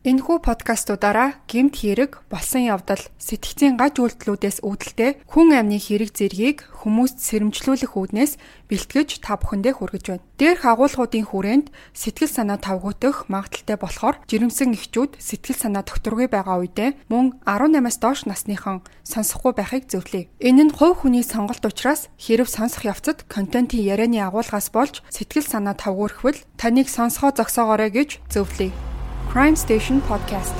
Энэхүү подкастуудаараа гэмт хэрэг, болсон явдал, сэтгцийн гаж үйлдэлүүдээс үүдэлтэй хүн амны хэрэг зэргийг хүмүүст сэрэмжлүүлэх үүднээс бэлтгэж та бүхэндээ хүргэж байна. Дээрх агуулгуудын хүрээнд сэтгэл санаа тавгуутах магадaltaй болохоор жирэмсэн эхчүүд сэтгэл санаа докторгүй байгаа үедээ мөн 18-аас доош насныхан сонсохгүй байхыг зөвлөе. Энэ нь хувь хүний сонголт учраас хэрв сонсох явцад контентын ярианы агуулгаас болж сэтгэл санаа тавгуурхвал таныг сонсгоо зогсоогоорой гэж зөвлөе. Crime Station podcast.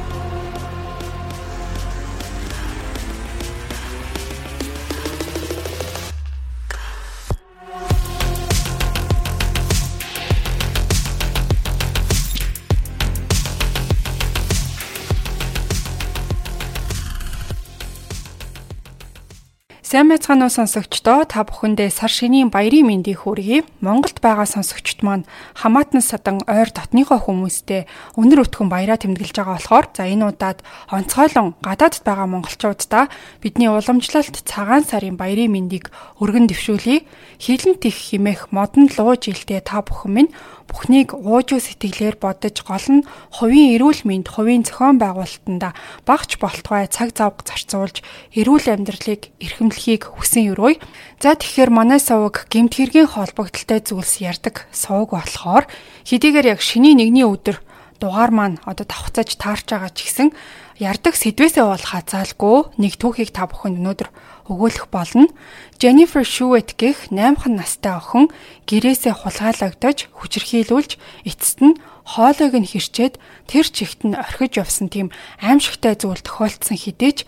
Сайн байцгаана уу сонсогчдоо та бүхэндээ сар шинийн баярын мэндийг хүргэе. Монголд байгаа сонсогчд маань хамаатан садан ойр дотныхоо хүмүүстээ өнөр өтгөн баяраа тэмдэглэж байгаа болохоор за энэ удаад онцгойлон гадаадд байгаа монголчуудаа бидний уламжлалт цагаан сарын баярын мэндийг өргөн дэвшүүлье. Хилэн тих химэх модон луу жилдээ та бүхэн минь бүхнийг уужуу сэтгэлээр бодож гол нь хувийн эрүүл мэнд, хувийн зохион байгуулалтанда багч болтугай цаг завг зарцуулж эрүүл амьдралыг эрхэмлэхийг хүсэн өрөөй. За тэгэхээр манай сувг гемт хэргийн холбогдлолтой зүйлс ярддаг сувг болохоор хэдийгээр яг шний нэгний өдөр дугаар маань одоо давхцаж таарч байгаа ч гэсэн ярддаг сэдвээсээ бол хазаалгүй нэг түүхийг та бүхэнд өнөөдөр өгөөлөх болно. Jennifer Shuet гэх 8хан настай охин гэрээсээ хулгайлагдаж хүчрхийлүүлж эцэст нь хоолойг нь хэрчээд тэр чигт нь орхиж явсан тийм аимшигтай зүйл тохиолдсон хэдий ч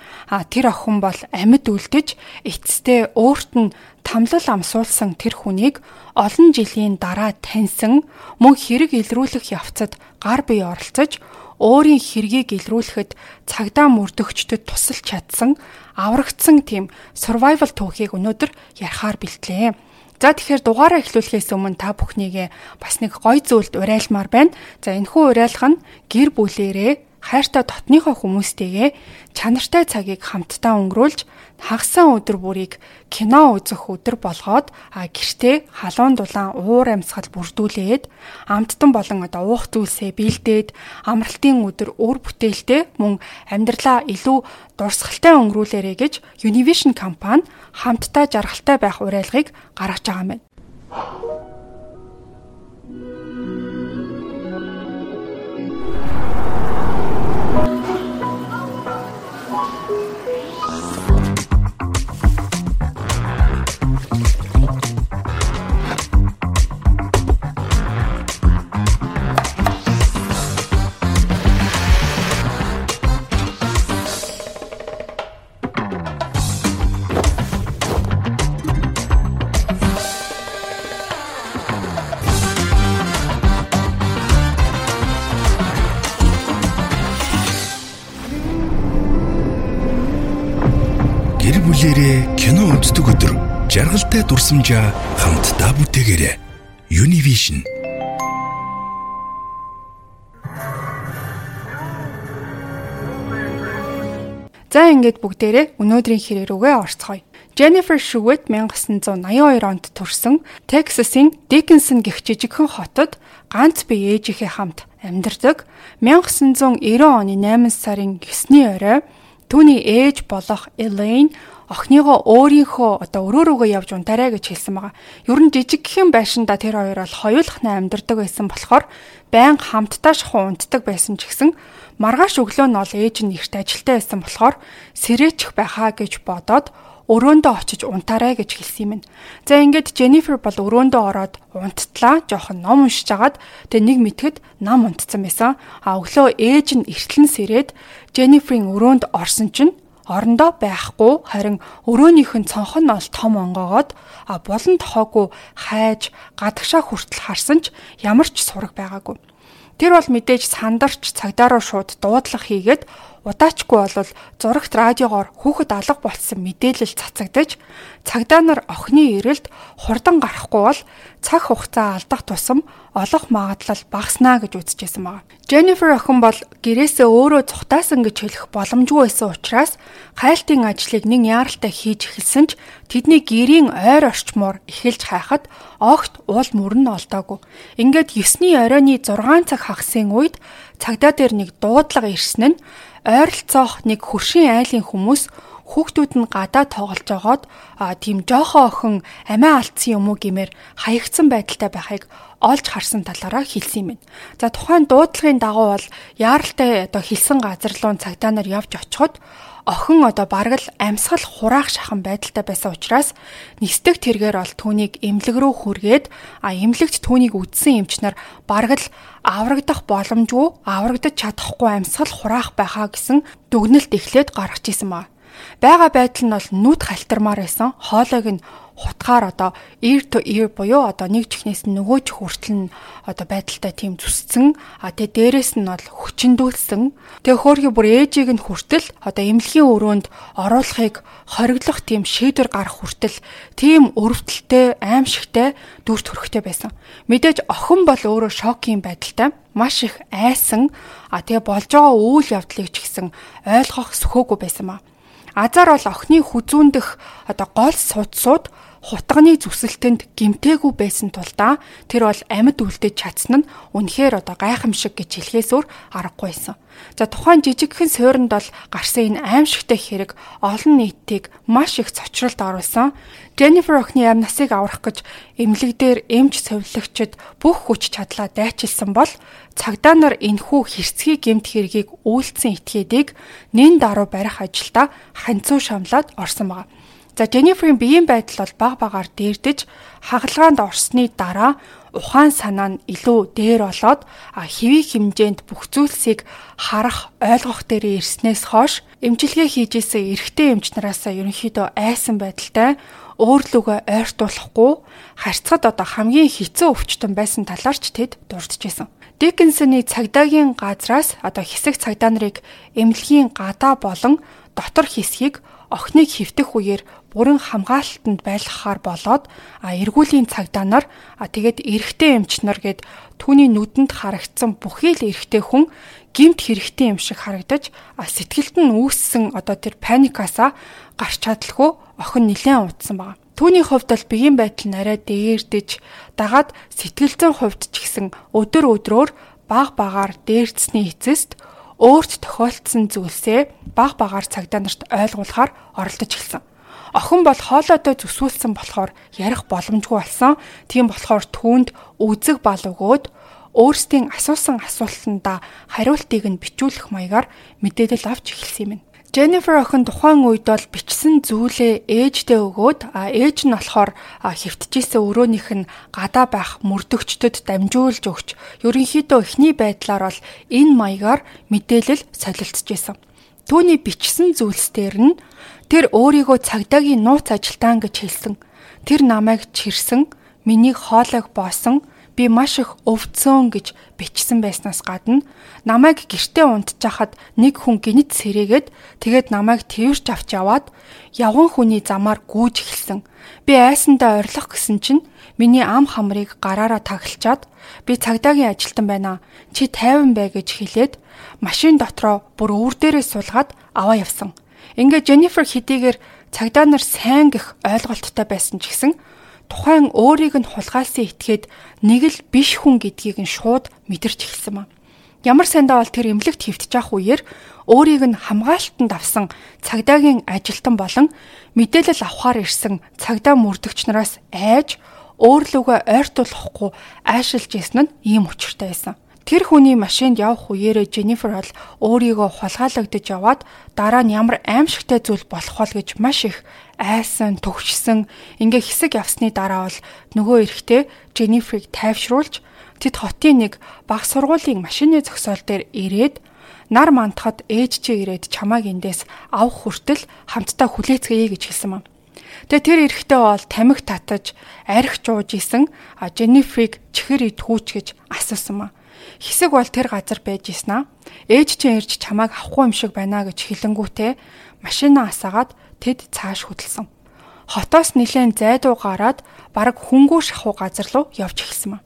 тэр охин бол амьд үлдэж эцэстээ өөрт нь тамлал амсуулсан тэр хүнийг олон жилийн дараа таньсан мөн хэрэг илрүүлэх явцад гар бие оролцож өөрийн хэргийг илрүүлэхэд цагдаа мөрдөгчдөд тусалж чадсан аврагдсан тийм survival түүхийг өнөөдөр ярихаар бэлтлээ. За тэгэхээр дугаараа эхлүүлэхээс өмнө та бүхнийгээ бас нэг гой зүйлд урайлмаар байна. За энэхүү урайлах нь гэр бүлэрээ хайртай дотныхоо хүмүүстэйгээ чанартай цагийг хамтдаа өнгөрүүлж хагасаа өдөр бүрийг кино үзэх өдөр болгоод гэртээ халуун дулаан уур амьсгал бүрдүүлээд амттан болон одоо уух зүйлсээ бэлдээд амралтын өдөр өр бүтээлтэй мөн амьдралаа илүү дурсгалтай өнгөрүүлээрэй гэж Univision компани хамтдаа жаргалтай байх уриалгыг гаргаж байгаа юм байна. Бүгдээрээ кино үздэг өдөр жаргалтай дурсамжаа хамтдаа бүтээгээрэй. Univision За ингээд бүгдээрээ өнөөдрийн хэрэг рүүгээ орцгоё. Jennifer Shuett 1982 онд төрсэн Texas-ийн Dickinson гэх жижигхэн хотод ганц бие ээжийнхээ хамт амьдардаг. 1990 оны 8 сарын 9-ний орой түүний ээж болох Elaine охиныгоо өөрийнхөө одоо өрөө рүүгээ явж унтаарай гэж хэлсэн байгаа. Ер нь жижигхэн байшинда тэр хоёр бол хоёулахнаа амьдардаг байсан болохоор байн хамтдаа шахуу унтдаг байсан ч гэсэн маргааш өглөө нь ол ээж нь ихт ажилтаа байсан болохоор сэрээчих байхаа гэж бодоод өрөөндөө очиж унтаарай гэж хэлсэн юм. За ингээд Jennifer бол өрөөндөө ороод унттлаа. Жохон ном уншиж агаад тэгээ нэг мэтгэд нам унтцсан байсан. А өглөө ээж нь эртлэн сэрээд Jennifer-ийн өрөөнд орсон чинь орондоо байхгүй харин өрөөнийх нь цонх нь ол том онгоогоод а булан тохоогүй хайж гадагшаа хүртэл харсан ч ямар ч сураг байгаагүй. Тэр бол мэдээж сандарч цагдаараа шууд дуудлага хийгээд удаачгүй бол зурагт радиогоор хүүхэд алга болсон мэдээлэл цацагдаж цагдаа нар охины ирэлд хурдан гарахгүй бол цаг хугацаа алдах тусам олох магадлал багаснаа гэж үзэжсэн байна. Jennifer охин бол гэрээсээ өөрөө цухтаасан гэж хэлэх боломжгүй байсан учраас хайлтын ажлыг нэг яаралтай хийж эхэлсэн ч тэдний гэрийн ойр орчмоор эхэлж хайхад огт уул мөрөн олдоогүй. Ингээд 9-ний оройны 6 цаг хагасын үед цагдаа дээр нэг дуудлага ирсэн нь ойролцоох нэг хөршийн айлын хүмүүс хүүхдүүд нь гадаа тоглож байгаад тийм жоохоо охин амиа алдсан юм уу гэмээр хаягдсан байдалтай байхыг олж харсан талаараа хэлсэн юм байна. За тухайн дуудлагын дагуу бол яаралтай одоо хэлсэн газар руу цагдаа нар явж очиход охин одоо бараг л амьсгал хураах шахан байдалтай байсан учраас нэгсдэг тэргээр бол түүнийг эмнэлэг рүү хүргээд а эмнэлэгт түүнийг үдсэн эмч нар бараг л аврагдах боломжгүй аврагдаж чадахгүй амьсгал хураах байхаа гэсэн дүгнэлт эхлээд гаргаж исэн ба. Бага байдал нь бол нүд халтармаар байсан. Хоолойг нь хутгаар одоо ear to ear буюу одоо нэг чихнээс нь нөгөө чих хүртэл нь одоо байдалтай тийм зүсцэн а тэгээ дээрэс нь бол хүчиндүүлсэн. Тэгээ хөөрхий бүр ээжийг нь хүртэл одоо эмнэлгийн өрөөнд оруулахыг хориглох тийм шийдвэр гарах хүртэл тийм өрөвдөлтэй аимшигтай дүрт хөрөхтэй байсан. Мэдээж охин бол өөрөө шокийн байдалтай. Маш их айсан а тэгээ болж байгаа үйл явдлыг ч гэсэн ойлгох сөхөөгүй байсан маа Азар бол охины хүзүүндэх одоо гол судсууд хутганы зүсэлтэнд гимтээгүй байсан тулдаа тэр бол амьд үлдэж чадсан нь үнэхээр одоо гайхамшиг гэж хэлхээс өөр аргагүй байсан. За тухайн жижигхэн суурьнд бол гарсан энэ аимшигтай хэрэг олон нийтийг маш их цочролд оруулсан. Jennifer охины амь насыг аврах гэж эмнэлэг дээр эмч совилогчд бүх хүч чадлаа дайчилсан бол цагдаа нар энхүү хэрцгий гэмт хэргийг үйлцэн этгээдийг нэн даруй барих ажилдаа ханцуу шамлаад орсон байна. За Jennifer-ийн биеийн байдал бол баг багаар дээрдэж хагалгаанд орсны дараа ухаан санаа нь илүү дээр болоод хэвийн хэмжээнд бүх зүйлсийг харах, ойлгох дээр ирснээс хойш эмчилгээ хийжсэн эрэгтэй эмч нараасаа ерөнхийдөө айсан байдалтай өөрлөгөө ойртуулахгүй харьцахад одоо хамгийн хэцүү өвчтөн байсан талаар ч тэд дурдж байсан. Диккенсоны цагдаагийн газраас одоо хэсэг цагдаа нарыг эмнэлгийн гадаа болон дотор хэсгийг охиныг хөвтөх үеэр бүрэн хамгаалалтанд байлгахаар болоод а эргүүлийн цагдаа нар а тэгээд эрэгтэй эмч нар гээд түүний нүдэнд харагдсан бүхий л эрэгтэй хүн гимт хэрэгтэй юм шиг харагдаж а сэтгэлд нь үүссэн одоо тэр паникасаа гарч чадлаггүй охин нилээн утсан байна. Түүний хувьд бол биеийн байдал нь арай дээрдэж дагаад сэтгэл зүйн хувьд ч гэсэн өдөр өдрөөр баг багаар дээрдсний эцэст өөрт тохиолдсон зүйлсээ баг багаар цагдаа нарт ойлгуулахаар оролдож эхэлсэн. Охин бол хоолойдоо зүсүүлсэн болохоор ярих боломжгүй болсон. Тийм болохоор түүнд үзэг бал өгөөд өөрсдийн асуусан асуултандаа хариултыг нь бичүүлэх маягаар мэдээлэл авч эхэлсэн юм. Jennifer охин тухайн үед бол бичсэн зүйлээ ээждээ өгөөд а ээж нь болохоор хэвтжсэн өрөөнийх нь гадаа байх мөрдөгчдөд дамжуулж өгч ерөнхийдөө эхний байдлаар бол энэ маягаар мэдээлэл солилцож исэн. Түүний бичсэн зүйлсээр нь тэр өөрийгөө цагдаагийн нууц ажилтан гэж хэлсэн. Тэр намайг чирсэн, миний хоолойг боосон, би маш их өвдсөн гэж бичсэн байснаас гадна намайг гэртээ унтчихад нэг хүн гинт сэрээгээд тэгээд намайг тэрч авч яваад явган хүний замаар гүйж эхэлсэн. Би айсандаа орилох гэсэн чинь миний ам хамрыг гараараа таглчаад би цагдаагийн ажилтан байна. Чи тайван бай гэж хэлээд машин дотроо бүр өвөр дээрээ суулгаад аваа явсан. Ингээ Jennifer хэдийгээр цагдаа нар сайн гэх ойлголттой байсан ч гэсэн тухайн өөрийг нь хулгайлсан этгээд нэг л биш хүн гэдгийг нь шууд мэдэрч эхэлсэн ба. Ямар сандаа бол тэр эмнэлэгт хөвтж явах үеэр өөрийг нь хамгаалтанд авсан цагдаагийн ажилтан болон мэдээлэл авахар ирсэн цагдаа мөрдөгч нараас айж өөрлөгөө ойртуулахгүй айшилж исэн нь ийм учиртай байсан. Тэр хүний машинд явах үеэрээ Jennifer бол өөрийгөө хулгайлагдаж яваад дараа нь ямар аимшигтай зүйл болох бол гэж маш их айсан, төгшсөн. Ингээ хэсэг явсны дараа бол нөгөө эрэгтэй Jennifer-ыг тайвшруулж тэд хотын нэг баг сургуулийн машины зогсоол дээр ирээд нар мантахад ээж чи ирээд чамааг эндээс авах хүртэл хамтдаа хүлээцгээе гэж хэлсэн юм. Тэгээ тэр эрэхтэй бол тамхи татаж, арх жууж исэн Jennifer-ыг чихэр итгүүч гэж асуусан юм Хэсэг бол тэр газар байж ийсэн аа. Ээж чинь ирж чамааг авахгүй юм шиг байна гэж хэлэнгүүтээ машинаа асаагаад тэд цааш хөдөлсөн. Хотоос нилээн зайдуу гараад бараг хөнгөө шахуу газар руу явж эхэлсэн маа.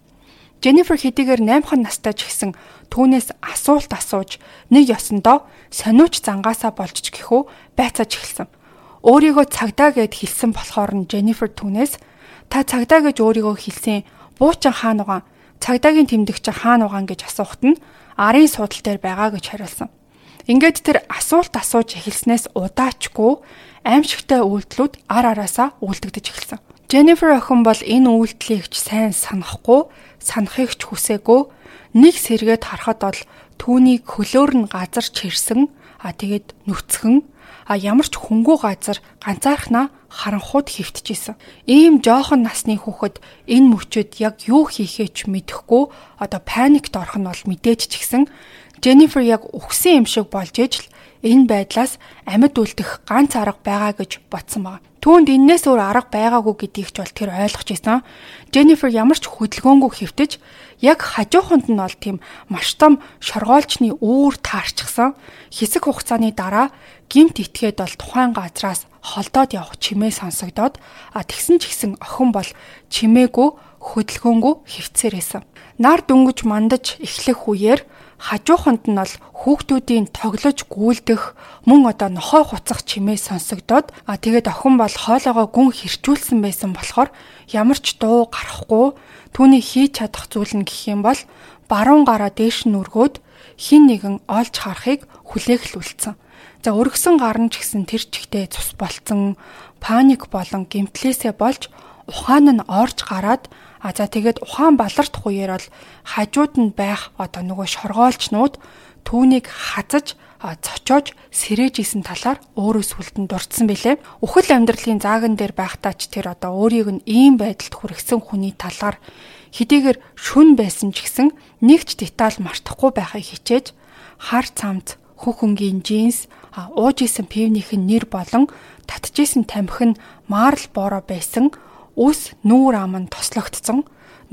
Jennifer хэдийгээр 8хан настай ч гэсэн түүнээс асуулт асууж нэг ёсондоо сониуч зангаасаа болж ч гэхүү байцааж эхэлсэн. Өөрийгөө цагдаа гэд хэлсэн болохоор нь Jennifer түүнээс та цагдаа гэж өөрийгөө хэлсэн буучин хаан угаан цагдаагийн тэмдэгч хаана угаан гэж асуухт нь арын суудал дээр байгаа гэж хариулсан. Ингээд тэр асуулт асууж эхэлснээс удаачгүй аимшигтай үйлдэлүүд ар араасаа үйлдэгдэж эхэлсэн. Jennifer охин бол энэ үйлдэлийг ч сайн санахгүй, санахыг ч хүсээгүй. Нэг сэргээд харахад бол түүнийг хөлөөр нь газар чирсэн, а тэгээд нүцгэн, а ямар ч хөнгүү газар ганцаархнаа харанхууд хөвтөжсэн. Ийм жоохон насны хүүхэд энэ мөчөд яг юу хийхээ ч мэдэхгүй одоо паникт орох нь бол мэдээж ч гисэн Jennifer яг үхсэн юм шиг болж ижил энэ байдлаас амьд үлдэх ганц арга байгаа гэж бодсон байна. Түүнд эннээс өөр арга байгаагүй гэдгийг ч бол тэр ойлгож исэн. Jennifer ямар ч хөдөлгөөнгүй хэвтэж яг хажууханд нь бол тийм маш том шоргоолчны үүр таарчихсан. Хэсэг хугацааны дараа гимт итгээд бол тухайн газраас холдоод явах чимээ сонсогдоод а тэгсэн ч гэсэн охин бол чимээгүй хөдөлгөөнгөө хөвцөрөөсөн. Нар дөнгөж мандаж эхлэх үеэр хажууханд нь бол хүүхдүүдийн тоглож гүйлдэх мөн одоо нохой хуцах чимээ сонсогдоод а тэгээд охин бол хоолоогоо гүн хэрчүүлсэн байсан болохоор ямар ч дуу гарахгүй түүний хийж чадах зүйл нь гэх юм бол баруун гараа дээш нь өргөөд хин нэгэн олж харахыг хүлээхлүүлсэн. За өргөсөн гар нь ч гэсэн тэр чигтээ цус болцсон паник болон гэмтлээсээ болж ухаан нь орж гараад А за тэгээд ухаан балардах үеэр бол хажууд нь байх одоо нөгөө шоргоолчнууд түүнийг хазаж цочоож сэрэж исэн талаар өөрөө сүлдэн дурдсан бэлээ. Үхэл амьдралын зааган дээр байхдаа ч тэр одоо өөрийг нь ийм байдалд хүргэсэн хүний талаар хэдийгээр шүн байсан ч гэсэн нэгч деталь мартахгүй байхыг хичээж хар цамц, хөх өнгийн джинс, ууж исэн пивнийхэн нэр болон татжсэн тамхи нь марл боро байсан үс нүүр ам нь тослогдсон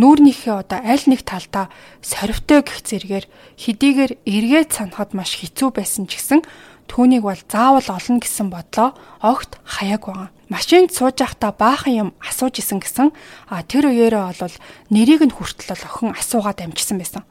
нүүрнийхээ одоо аль нэг талдаа сорвтой гих зэргээр хэдийгээр эргээд санахад маш хэцүү байсан ч гэсэн түүнийг бол заавал олно гэсэн бодлоо огт хаяаг байгаа. Машинд сууж байхдаа баахан юм асууж исэн гэсэн а тэр үеэрээ бол нэрийг нь хүртэл охин асуугаад амжсан байсан.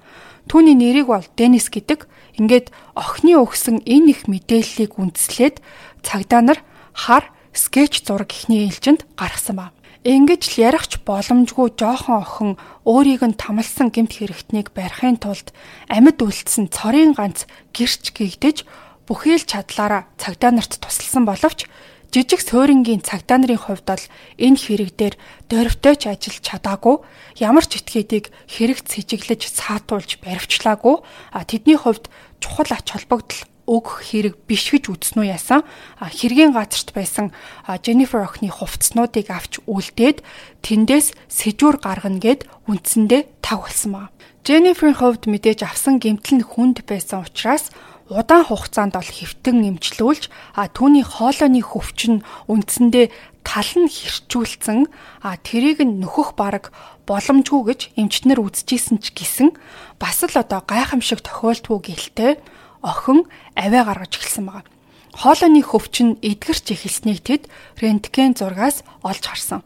Түүний нэрийг бол Денис гэдэг. Ингээд охины өгсөн энэ их мэдээллийг үндэслээд цагдаа нар хар скетч зураг ихний ээлжинд гаргасан байна. Ингэж л ярихч боломжгүй жоохон охин өөрийг нь тамалсан гэмт хэрэгтнийг барихын тулд амьд үлдсэн цорын ганц гэрч гэгдэж бүхий л чадлаараа цагдаа нарт тусалсан боловч жижиг суурингийн цагдаа нарын хувьд бол энэ хэрэг дээр дөрвтойч ажиллаж чадаагүй ямар ч этгээдийг хэрэгт сэжиглэж саатуулж баривчлаагүй. А тэдний хувьд чухал ач холбогдол өгөх хэрэг биш гэж үзсэн үү яасан. Хэргийн газарт байсан Jennifer охины хувцснуудыг авч үлдээд тэндээс сэжүүр гаргана гэд үндсэндээ таг болсон байна. Jennifer-ийн хувьд мэдээж авсан гэмтэл нь хүнд байсан учраас удаан хугацаанд бол хэвтэн эмчлүүлж а түүний хоолойны хөвчин үндсэндээ тал нь хэрчүүлсэн а тэрийг нь нөхөх бараг боломжгүй гэж эмчнэр үзчихсэн ч гэсэн бас л одоо гайхамшиг тохиолдгүй гэлтэй охин авиа гаргаж эхэлсэн байгаа. Хоолойны хөвчин эдгэрч эхэлснийг тэд рентген зургаас олж харсан.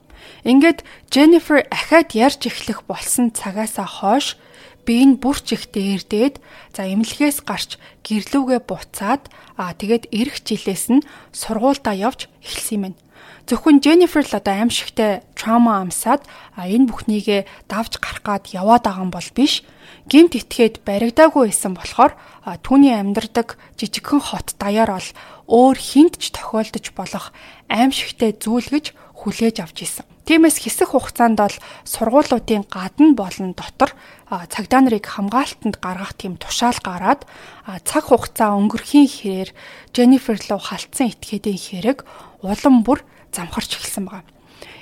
Ингээд Jennifer ахаад ярьж эхлэх болсон цагаасаа хойш би энэ бүрч их дээрдээд за эмнэлгээс гарч гэрлүүгээ буцаад аа тэгээд эх жилээс нь сургуультай явж эхэлсэн юм байна. Зөвхөн Jennifer л одоо аимшигтай trauma амсаад энэ бүхнийгээ давж гарах гад яваад байгаа юм бол биш гимт итгээд баригдаагүй байсан болохоор түүний амьдардаг жижигхэн хот даяар бол өөр хинт ч тохиолдож болох аимшигтай зүйл гэж хүлээж авч исэн. Тиймээс хэсэг хугацаанд бол сургуулиудын гадна болон дотор цагдаа нарыг хамгаалтанд гаргах тийм тушаал гараад цаг хугацаа өнгөрхийн хэрээр Jennifer руу халтсан этгээдийн хэрэг улам бүр замхарч эхэлсэн байна.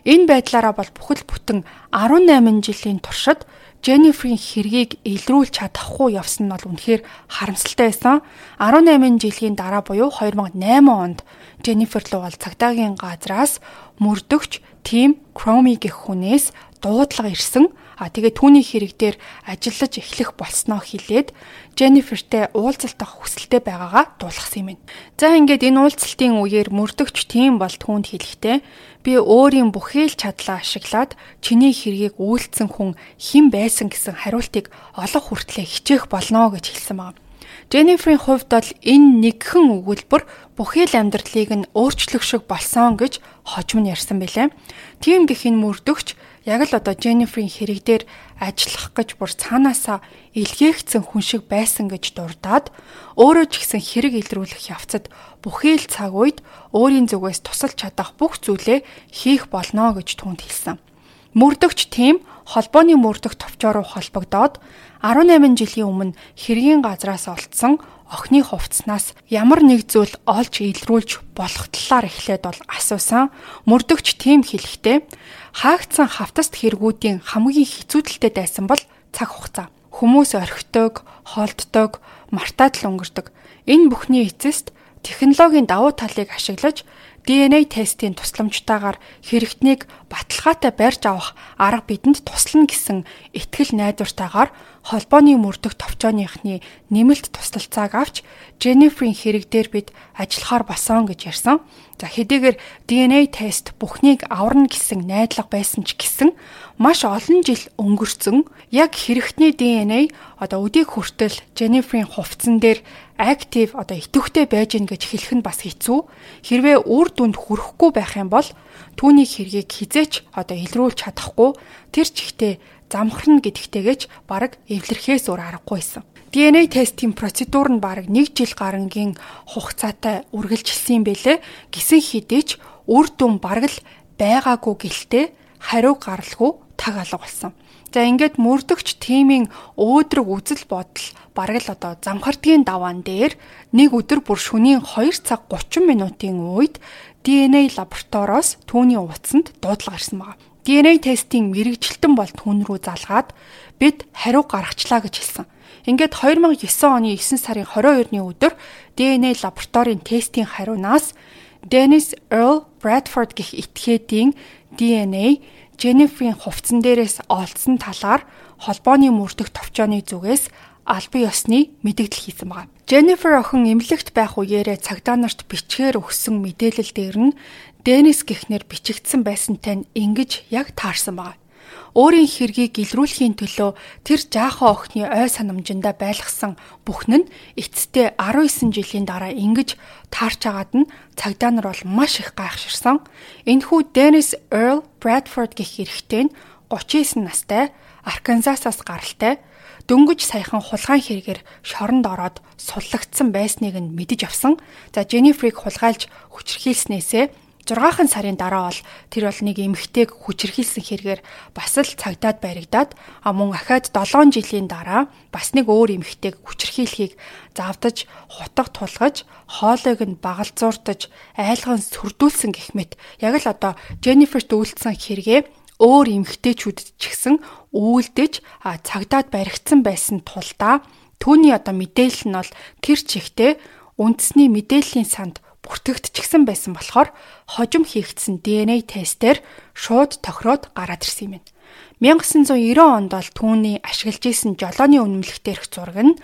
Энэ байдлаараа бол бүхэл бүтэн 18 жилийн туршид Jennifer-ийн хэргийг илрүүлж чадахгүй явсан нь бол үнэхээр харамсалтай байсан. 18 жилийн дараа буюу 2008 онд Jennifer руу бол цагдаагийн газраас мөрдөгч Тим Кроми гэх хүнээс дуудлага ирсэн. А тэгээ түүний хэрэг дээр ажиллаж эхлэх болсноо хэлээд Jennifer-тэй уулзалтах хүсэлтэй байгаагаа дуулгасан юм. За ингээд энэ уулзалтын үеэр мөрдөгч Тим бол түүнд хэлэхдээ би өөрийн бүхий л чадлаа ашиглаад чиний хэргийг үйлцсэн хүн хэн байсан гэсэн хариултыг олох хүртлээр хичээх болно гэж хэлсэн байна. Jennifer-ийн хувьд бол энэ нэгхэн өгүүлбэр бүхий л амьдралыг нь өөрчлөх шиг болсон гэж хожим нь ярьсан байлаа. Тийм гэх энэ мөрдөгч Яг л одоо Jennifer-ийн хэрэг дээр ажиллах гэж бүр цаанаасаа илгээгцэн хүн шиг байсан гэж дурдаад өөрөө ч гэсэн хэрэг илрүүлэх явцад бүхий л цаг үед өөрийн зүгээс тусалж чадах бүх зүйлээ хийх болно гэж түнд хэлсэн. Мөрдөгч тим холбооны мөрдөх товчоор холбогдоод 18 жилийн өмнө хэргийн газраас олдсон охины хувцснаас ямар нэг зүйл олж илрүүлж болох талаар эхлээд бол асуусан. Мөрдөгч тийм хэлэхдээ хаагдсан хавтаст хэрэгүүдийн хамгийн хэцүүдэлтэй дайсан бол цаг хугацаа. Хүмүүс орхидог, холддог, мартаад л өнгөрдөг. Энэ бүхний эцэст технологийн давуу талыг ашиглаж DNA тестийн тусламжтайгаар хэрэгтнийг баталгаатай барьж авах арга бидэнд туслана гэсэн итгэл найдвартайгаар холбооны мөрдөх товчооныхны нэмэлт тусалцааг авч Jennifer-ийн хэрэг дээр бид ажиллахаар болсон гэж ярьсан. За хэдийгээр DNA тест бүхнийг аварна гэсэн найдлага байсан ч гэсэн маш олон жил өнгөрцөн яг хэрэгтний DNA одоо өдийг хүртэл Jennifer-ийн хувцсан дээр актив одоо идэвхтэй байж гин гэж хэлэх нь бас хэцүү. Хэрвээ үр дүнд хүрэхгүй байх юм бол түүний хэргийг хизээч одоо илрүүлж чадахгүй тэр чигтээ замхарна гэдэгтэйгэж баг эвлэрхээс өөр аргагүй байсан. DNA тестийн процедур нь баг 1 жил гарангийн хугацаатай үргэлжилсэн бэлээ. Гисэн хідээч үр дүн бараг л байгаагүй гэлтэй хариу гаралгүй таг алга болсон. За ингээд мөрдөгч тимийн өөдрөг үзэл бодол бараг л одоо замхардгийн даваан дээр нэг өдөр бүр шөнийн 2 цаг 30 минутын үед DNA лабораториос түүний утсанд дуудлага ирсэн байна. DNA тестийн мэрэгжилтэн бол түн рүү залгаад бид хариу гаргачлаа гэж хэлсэн. Ингээд 2009 оны 9 сарын 22-ны өдөр DNA лабораторийн тестийн хариунаас Dennis Earl Bradford гэх этгээдийн DNA Jennifer-ийн хувцсан дээрээс олдсон талаар холбооны мөрдөх товчооны зүгээс албан ёсны мэдээлэл хийсэн байна. Jennifer охин эмнэлэгт байх үеэрээ цагдаа нарт бичгээр өгсөн мэдээлэл дээр нь Денис гихнэр бичигдсэн байсантай нь ингэж яг таарсан байна. Өөрийн хэргийг илрүүлэхийн төлөө тэр жаахан охины ой санамжиндаа байлгасан бүхэн нь эцэстээ 19 жилийн дараа ингэж таарч агаад нь цагдаа нар бол маш их гайхширсан. Энэхүү Dennis Earl Bradford гэх эрэгтэй нь 39 настай, Арканзасаас гаралтай дөнгөж саяхан хулгайн хэрэгээр шоронд ороод суллагдсан байсныг нь мэдэж авсан. За Jennifer-ыг хулгайлж хүчрхийлснээсээ 6хан сарын дараа бол тэр бол нэг эмэгтэйг хүчрхийлсэн хэрэгээр бас л цагдаад баригдаад а мөн ахаад 7 жилийн дараа бас нэг өөр эмэгтэйг хүчрхийлэхийг завдаж хутга тулгаж хоолойг нь багалзууртаж айлган сүрдүүлсэн гэх мэт яг л одоо Дженниферт үйлдсэн хэрэгээ өөр эмэгтэйчүүдэд ч гэсэн үйлдэж цагдаад баригдсан байсан тулдаа түүний одоо мэдээлэл нь бол тэр чигтээ үндэсний мэдээллийн санд бүртгэгдчихсэн байсан болохоор хожим хийгдсэн DNA тестээр шууд тохироод гараад ирсэн юм байна. 1990 онд бол түүний ашиглаж исэн жолооны үнэмлэх дээрх зураг нь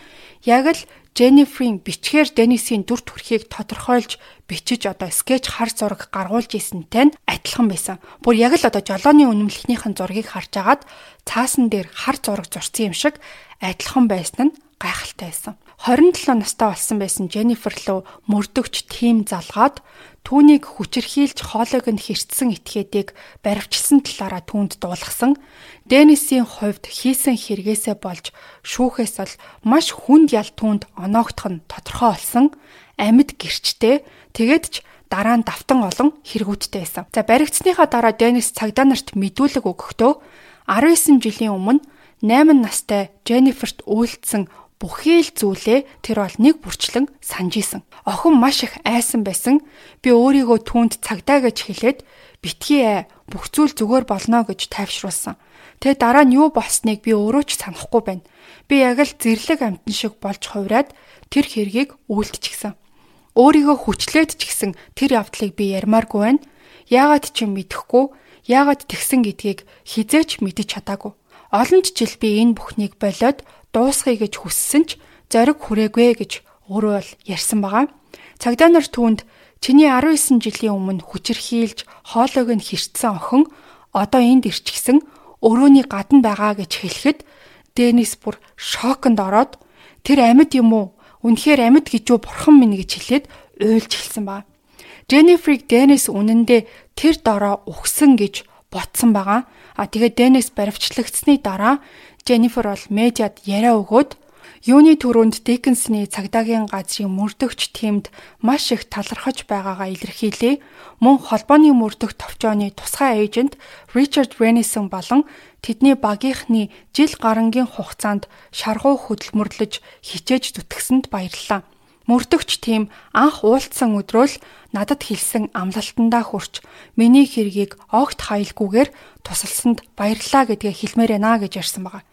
яг л Jennifer-ийн бичгээр Денисийн дүр төрхийг тодорхойлж бичиж одоо скетч хар зураг гаргуулж ийсэнтэй нь адилхан байсан. Бүр яг л одоо жолооны үнэмлэхнийхэн зургийг харж агаад цаасан дээр хар зураг зурсан юм шиг адилхан байсан нь гайхалтай байсан. 27 настай болсон байсан Jennifer лөө мөрдөгч тим залгаад түүнийг хүчирхийлж хоолойг нь хэрцсэн этгээдийг баривчилсан талаараа түүнд дуулгасан. Денисийн хувьд хийсэн хэрэгээсээ болж шүүхээс бол маш хүнд ял түүнд оноогдох нь тодорхой болсон. Амьд гэрчтэй тэгээд ч дараа нь давтан олон хэрэгүүдтэй байсан. За баригдсныхаа дараа Денис цагдаа нарт мэдүүлэг өгөхдөө 19 жилийн өмнө 8 настай Jennifer-т үйлдсэн бүхий л зүйлээ тэр бол нэг бүрчлэн санаж исэн. Охин маш их айсан байсан. Би өөрийгөө түүнд цагдаа гэж хэлээд битгий ээ бүх зүйл зүгээр болно гэж тайвшруулсан. Тэгээ дараа нь юу болсныг би өөрөө ч санахгүй байна. Би яг л зэрлэг амтан шиг болж хувраад тэр хэргийг үйлдчихсэн. Өөрийгөө хүчлээд ч гэсэн тэр явдлыг би ярмааргүй байна. Яагаад ч юм мэдэхгүй, яагаад тэгсэн гэдгийг хизээч мэдэж чадаагүй. Олон жил би энэ бүхнийг болоод дуусгая гэж хүссэн ч зориг хүрээгүй гэж өөрөө л ярьсан байгаа. Цагдаа нар түүнд чиний 19 жилийн өмнө хүчирхийлж хоолойг нь хэрчсэн охин одоо энд ирчихсэн өрөөний гадна байгаа гэж хэлэхэд Денис бүр шоконд ороод тэр амьд юм уу? Үнэхээр амьд гэж юу бурхан минь гэж хэлээд уйлж хэлсэн ба. Jennifer-ыг Dennis үнэндээ тэр дороо ухсан гэж ботсон байгаа. А тэгээд Денис баривчлагдсны дараа Jennifer бол медиад яриа өгөөд Юуны төрөнд Диккенсны цагдаагийн газрын мөрдөгч тэмд маш их талархаж байгаагаа илэрхийлээ. Мөн холбооны мөрдөх товчооны тусгай эйжент Ричард Реннисон болон тэдний багийнхны жил гарангийн хугацаанд шаргуу хөдөлмөрлөж хичээж зүтгэсэнд баярлалаа. Мөрдөгч тим анх уулцсан өдрөөл надад хэлсэн амлалтандаа хүрч миний хэргийг огт хаялгүйгээр тусалсанд баярлалаа гэдгээ хэлмээр байна гэж ярьсан байгаа.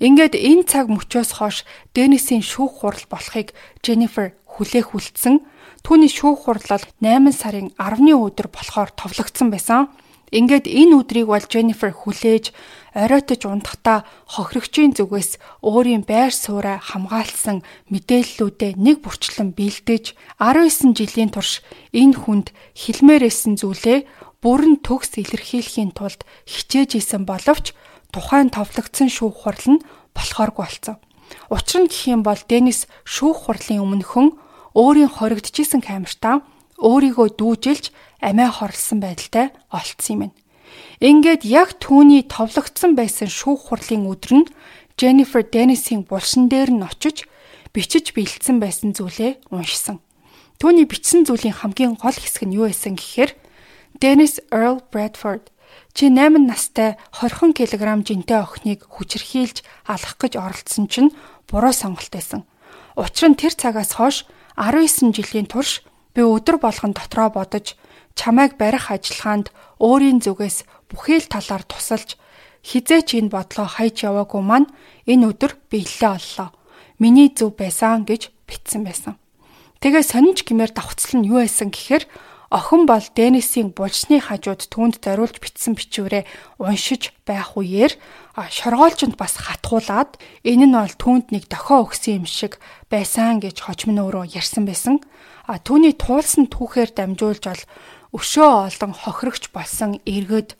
Ингээд энэ цаг мөчөөс хойш Денисийн шүүх хурал болохыг Jennifer хүлээх үлдсэн. Түүний шүүх хурлал 8 сарын 10-ны өдөр болохоор товлогдсон байсан. Ингээд энэ өдрийг бол Jennifer хүлээж оройтож унтахдаа хохирогчийн зүгээс өөрийн байр сууриа хамгаалсан мэдээллүүдээ нэг бүрчлэн бэлдэж 19 жилийн турш энэ хүнд хилмээрсэн зүйлээ бүрэн төгс илэрхийлэхийн тулд хичээж исэн боловч тухайн товлогдсон шүүх хурал нь болохооргүй болсон. Учир нь гэх юм бол Денис шүүх хурлын өмнөхөн өөрийн хоригдчихсэн камертаа өөрийгөө дүүжилж амиа хорлсон байдалтай олцсон юм. Ингээд яг түүний товлогдсон байсан шүүх хурлын өдөр нь Jennifer Dennis-ийн булшин дээр нь очиж бичиж бэлдсэн байсан зүйлээ уншсан. Түүний бичсэн зүйлийн хамгийн гол хэсэг нь юу байсан гэхээр Dennis Earl Bradford Чи 8 настай 20 кг жинтэй охиныг хүчрхийлж алах гэж оролцсон чинь буруу сонголт байсан. Учир нь тэр цагаас хойш 19 жилийн турш би өдөр болгон дотроо бодож чамайг барих ажиллагаанд өөрийн зүгээс бүхэл талаар тусалж хизээч энэ бодлоо хайж яваагүй маань энэ өдөр биелэлээ оллоо. Миний зөв байсан гэж битсэн байсан. Тэгээ сонинж гимээр давхцал нь юу байсан гэхээр Охин бол Денисийн булчны хажууд түүнд зориулж бичсэн бичвэрээ уншиж байх үеэр шоргоолжинд бас хатгуулад энэ нь бол түүнд нэг дохио өгсөн юм шиг байсан гэж хожим нөөрөө ярьсан байсан. А түүний туулсан түүхээр дамжуулж бол өшөө олон хохирогч болсон эргэд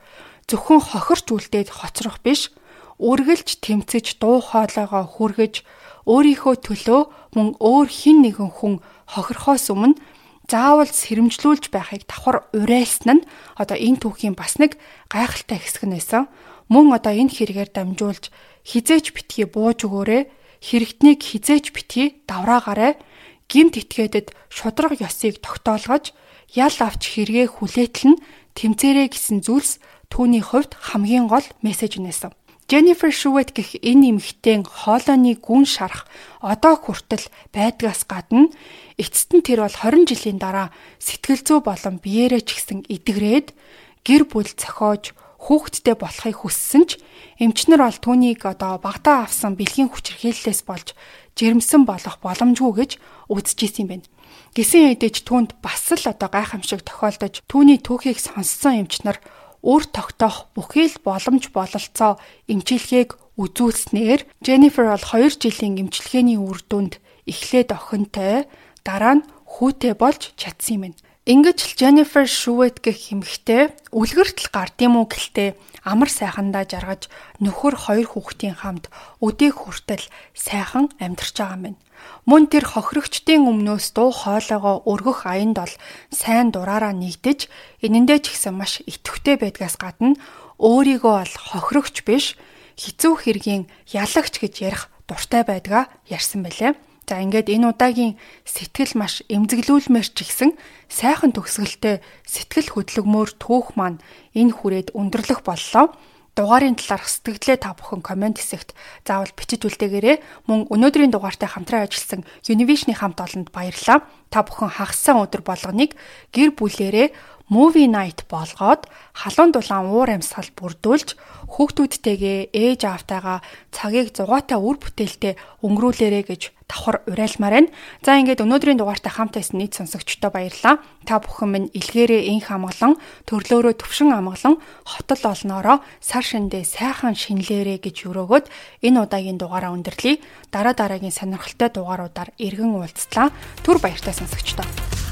зөвхөн хохирч үлдээд хоцрох биш үргэлж тэмцэж дуу хоолойгоо хүргэж өөрийнхөө төлөө мөн өөр хин нэгэн хүн хохирохоос өмнө заавал сэрэмжлүүлж байхыг давхар уриалсан нь одоо энэ түүхийн бас нэг гайхалтай хэсэг нь байсан. Мөн одоо энэ хэрэгээр дамжуулж хизээч битгий бууж өгөөрэй. Хэрэгтнийг хизээч битгий давраагаарай. Гимт итгээдэд шудраг ёсыг тогтоолгож ял авч хэрэгээ хүлээтэл нь тэмцээрэй гэсэн зүйлс түүний хувьд хамгийн гол мессеж нээсэн. Jennifer Shuvet гэх энэ эмэгтэйн хоолойны гүн шарах одоо хүртэл байдгаас гадна эцэст нь тэр бол 20 жилийн дараа сэтгэл зүй болон биеэрээ ч гэсэн эдгрээд гэр бүл зохиож хүүхэдтэй болохыг хүссэн ч эмчнэр бол түүнийг одоо багтаа авсан бэлгийн хүчирхийллээс болж жирэмсэн болох боломжгүй гэж үзэж исэн юм байна. Гисэн хэдэж түүнд бас л одоо гайхамшиг тохиолдож түүний түүхийг сонссон эмчнэр үр тогтоох бүхий л боломж бололцоо эмчилгээг үзүүлснээр Jennifer бол 2 жилийн эмчилгээний үр дүнд эхлээд охинтой дараа нь хүүтэй болж чадсан юм. Ингэж л Jennifer Shuvet гэх эмэгтэй үлгэртэл гардыг мүү гэлтэй амар сайхандаа жаргаж нөхөр хоёр хүүхдийн хамт өдийг хүртэл сайхан амьдарч байгаа юм. Мөн тэр хохирогчдын өмнөөс дуу хоолойгоо өргөх аянд бол сайн дураараа нэгдэж энэндээ ч гэсэн маш итгэвтэй байдгаас гадна өөрийгөө бол хохирогч биш хэцүү хэргийн ялагч гэж ярих дуртай байдгаа ярьсан байлээ. За ингээд энэ удаагийн сэтгэл маш эмзэглүүлмээр ч гисэн сайхан төгсгөлтэй сэтгэл хөдлөгмөр түүх маань энэ хүрээд өндөрлөх боллоо дугаарын талаарх сэтгэлдээ та бүхэн комент хэсэгт заавал бичиж үлдээгээрэй. Мөн өнөөдрийн дугаартай хамтран ажилласан Univision-ийн хамт олонд баярлалаа. Та бүхэн хагассан өдөр болгоныг гэр бүлээрээ movie night болгоод халуун дулаан уур амьсгал бүрдүүлж хүүхдүүдтэйгээ ээж аавтайгаа цагийг зугаатай үр бүтээлтэй өнгөрүүлээрэ гэж давхар уриалмаар байна. За ингээд өнөөдрийн дугаартай хамт байсан нийт сонсогчдоо баярлалаа. Та бүхэн минь илгээрээ инх амгалан төрлөөрөө төвшин амгалан хотол олноороо сар шиндээ сайхан шинлээрэ гэж өрөөгөөд энэ удаагийн дугаараа өндөрлөе. Дараа дараагийн сонирхолтой дугааруудаар иргэн уулзлаа. Түр баяртай сонсогчдоо.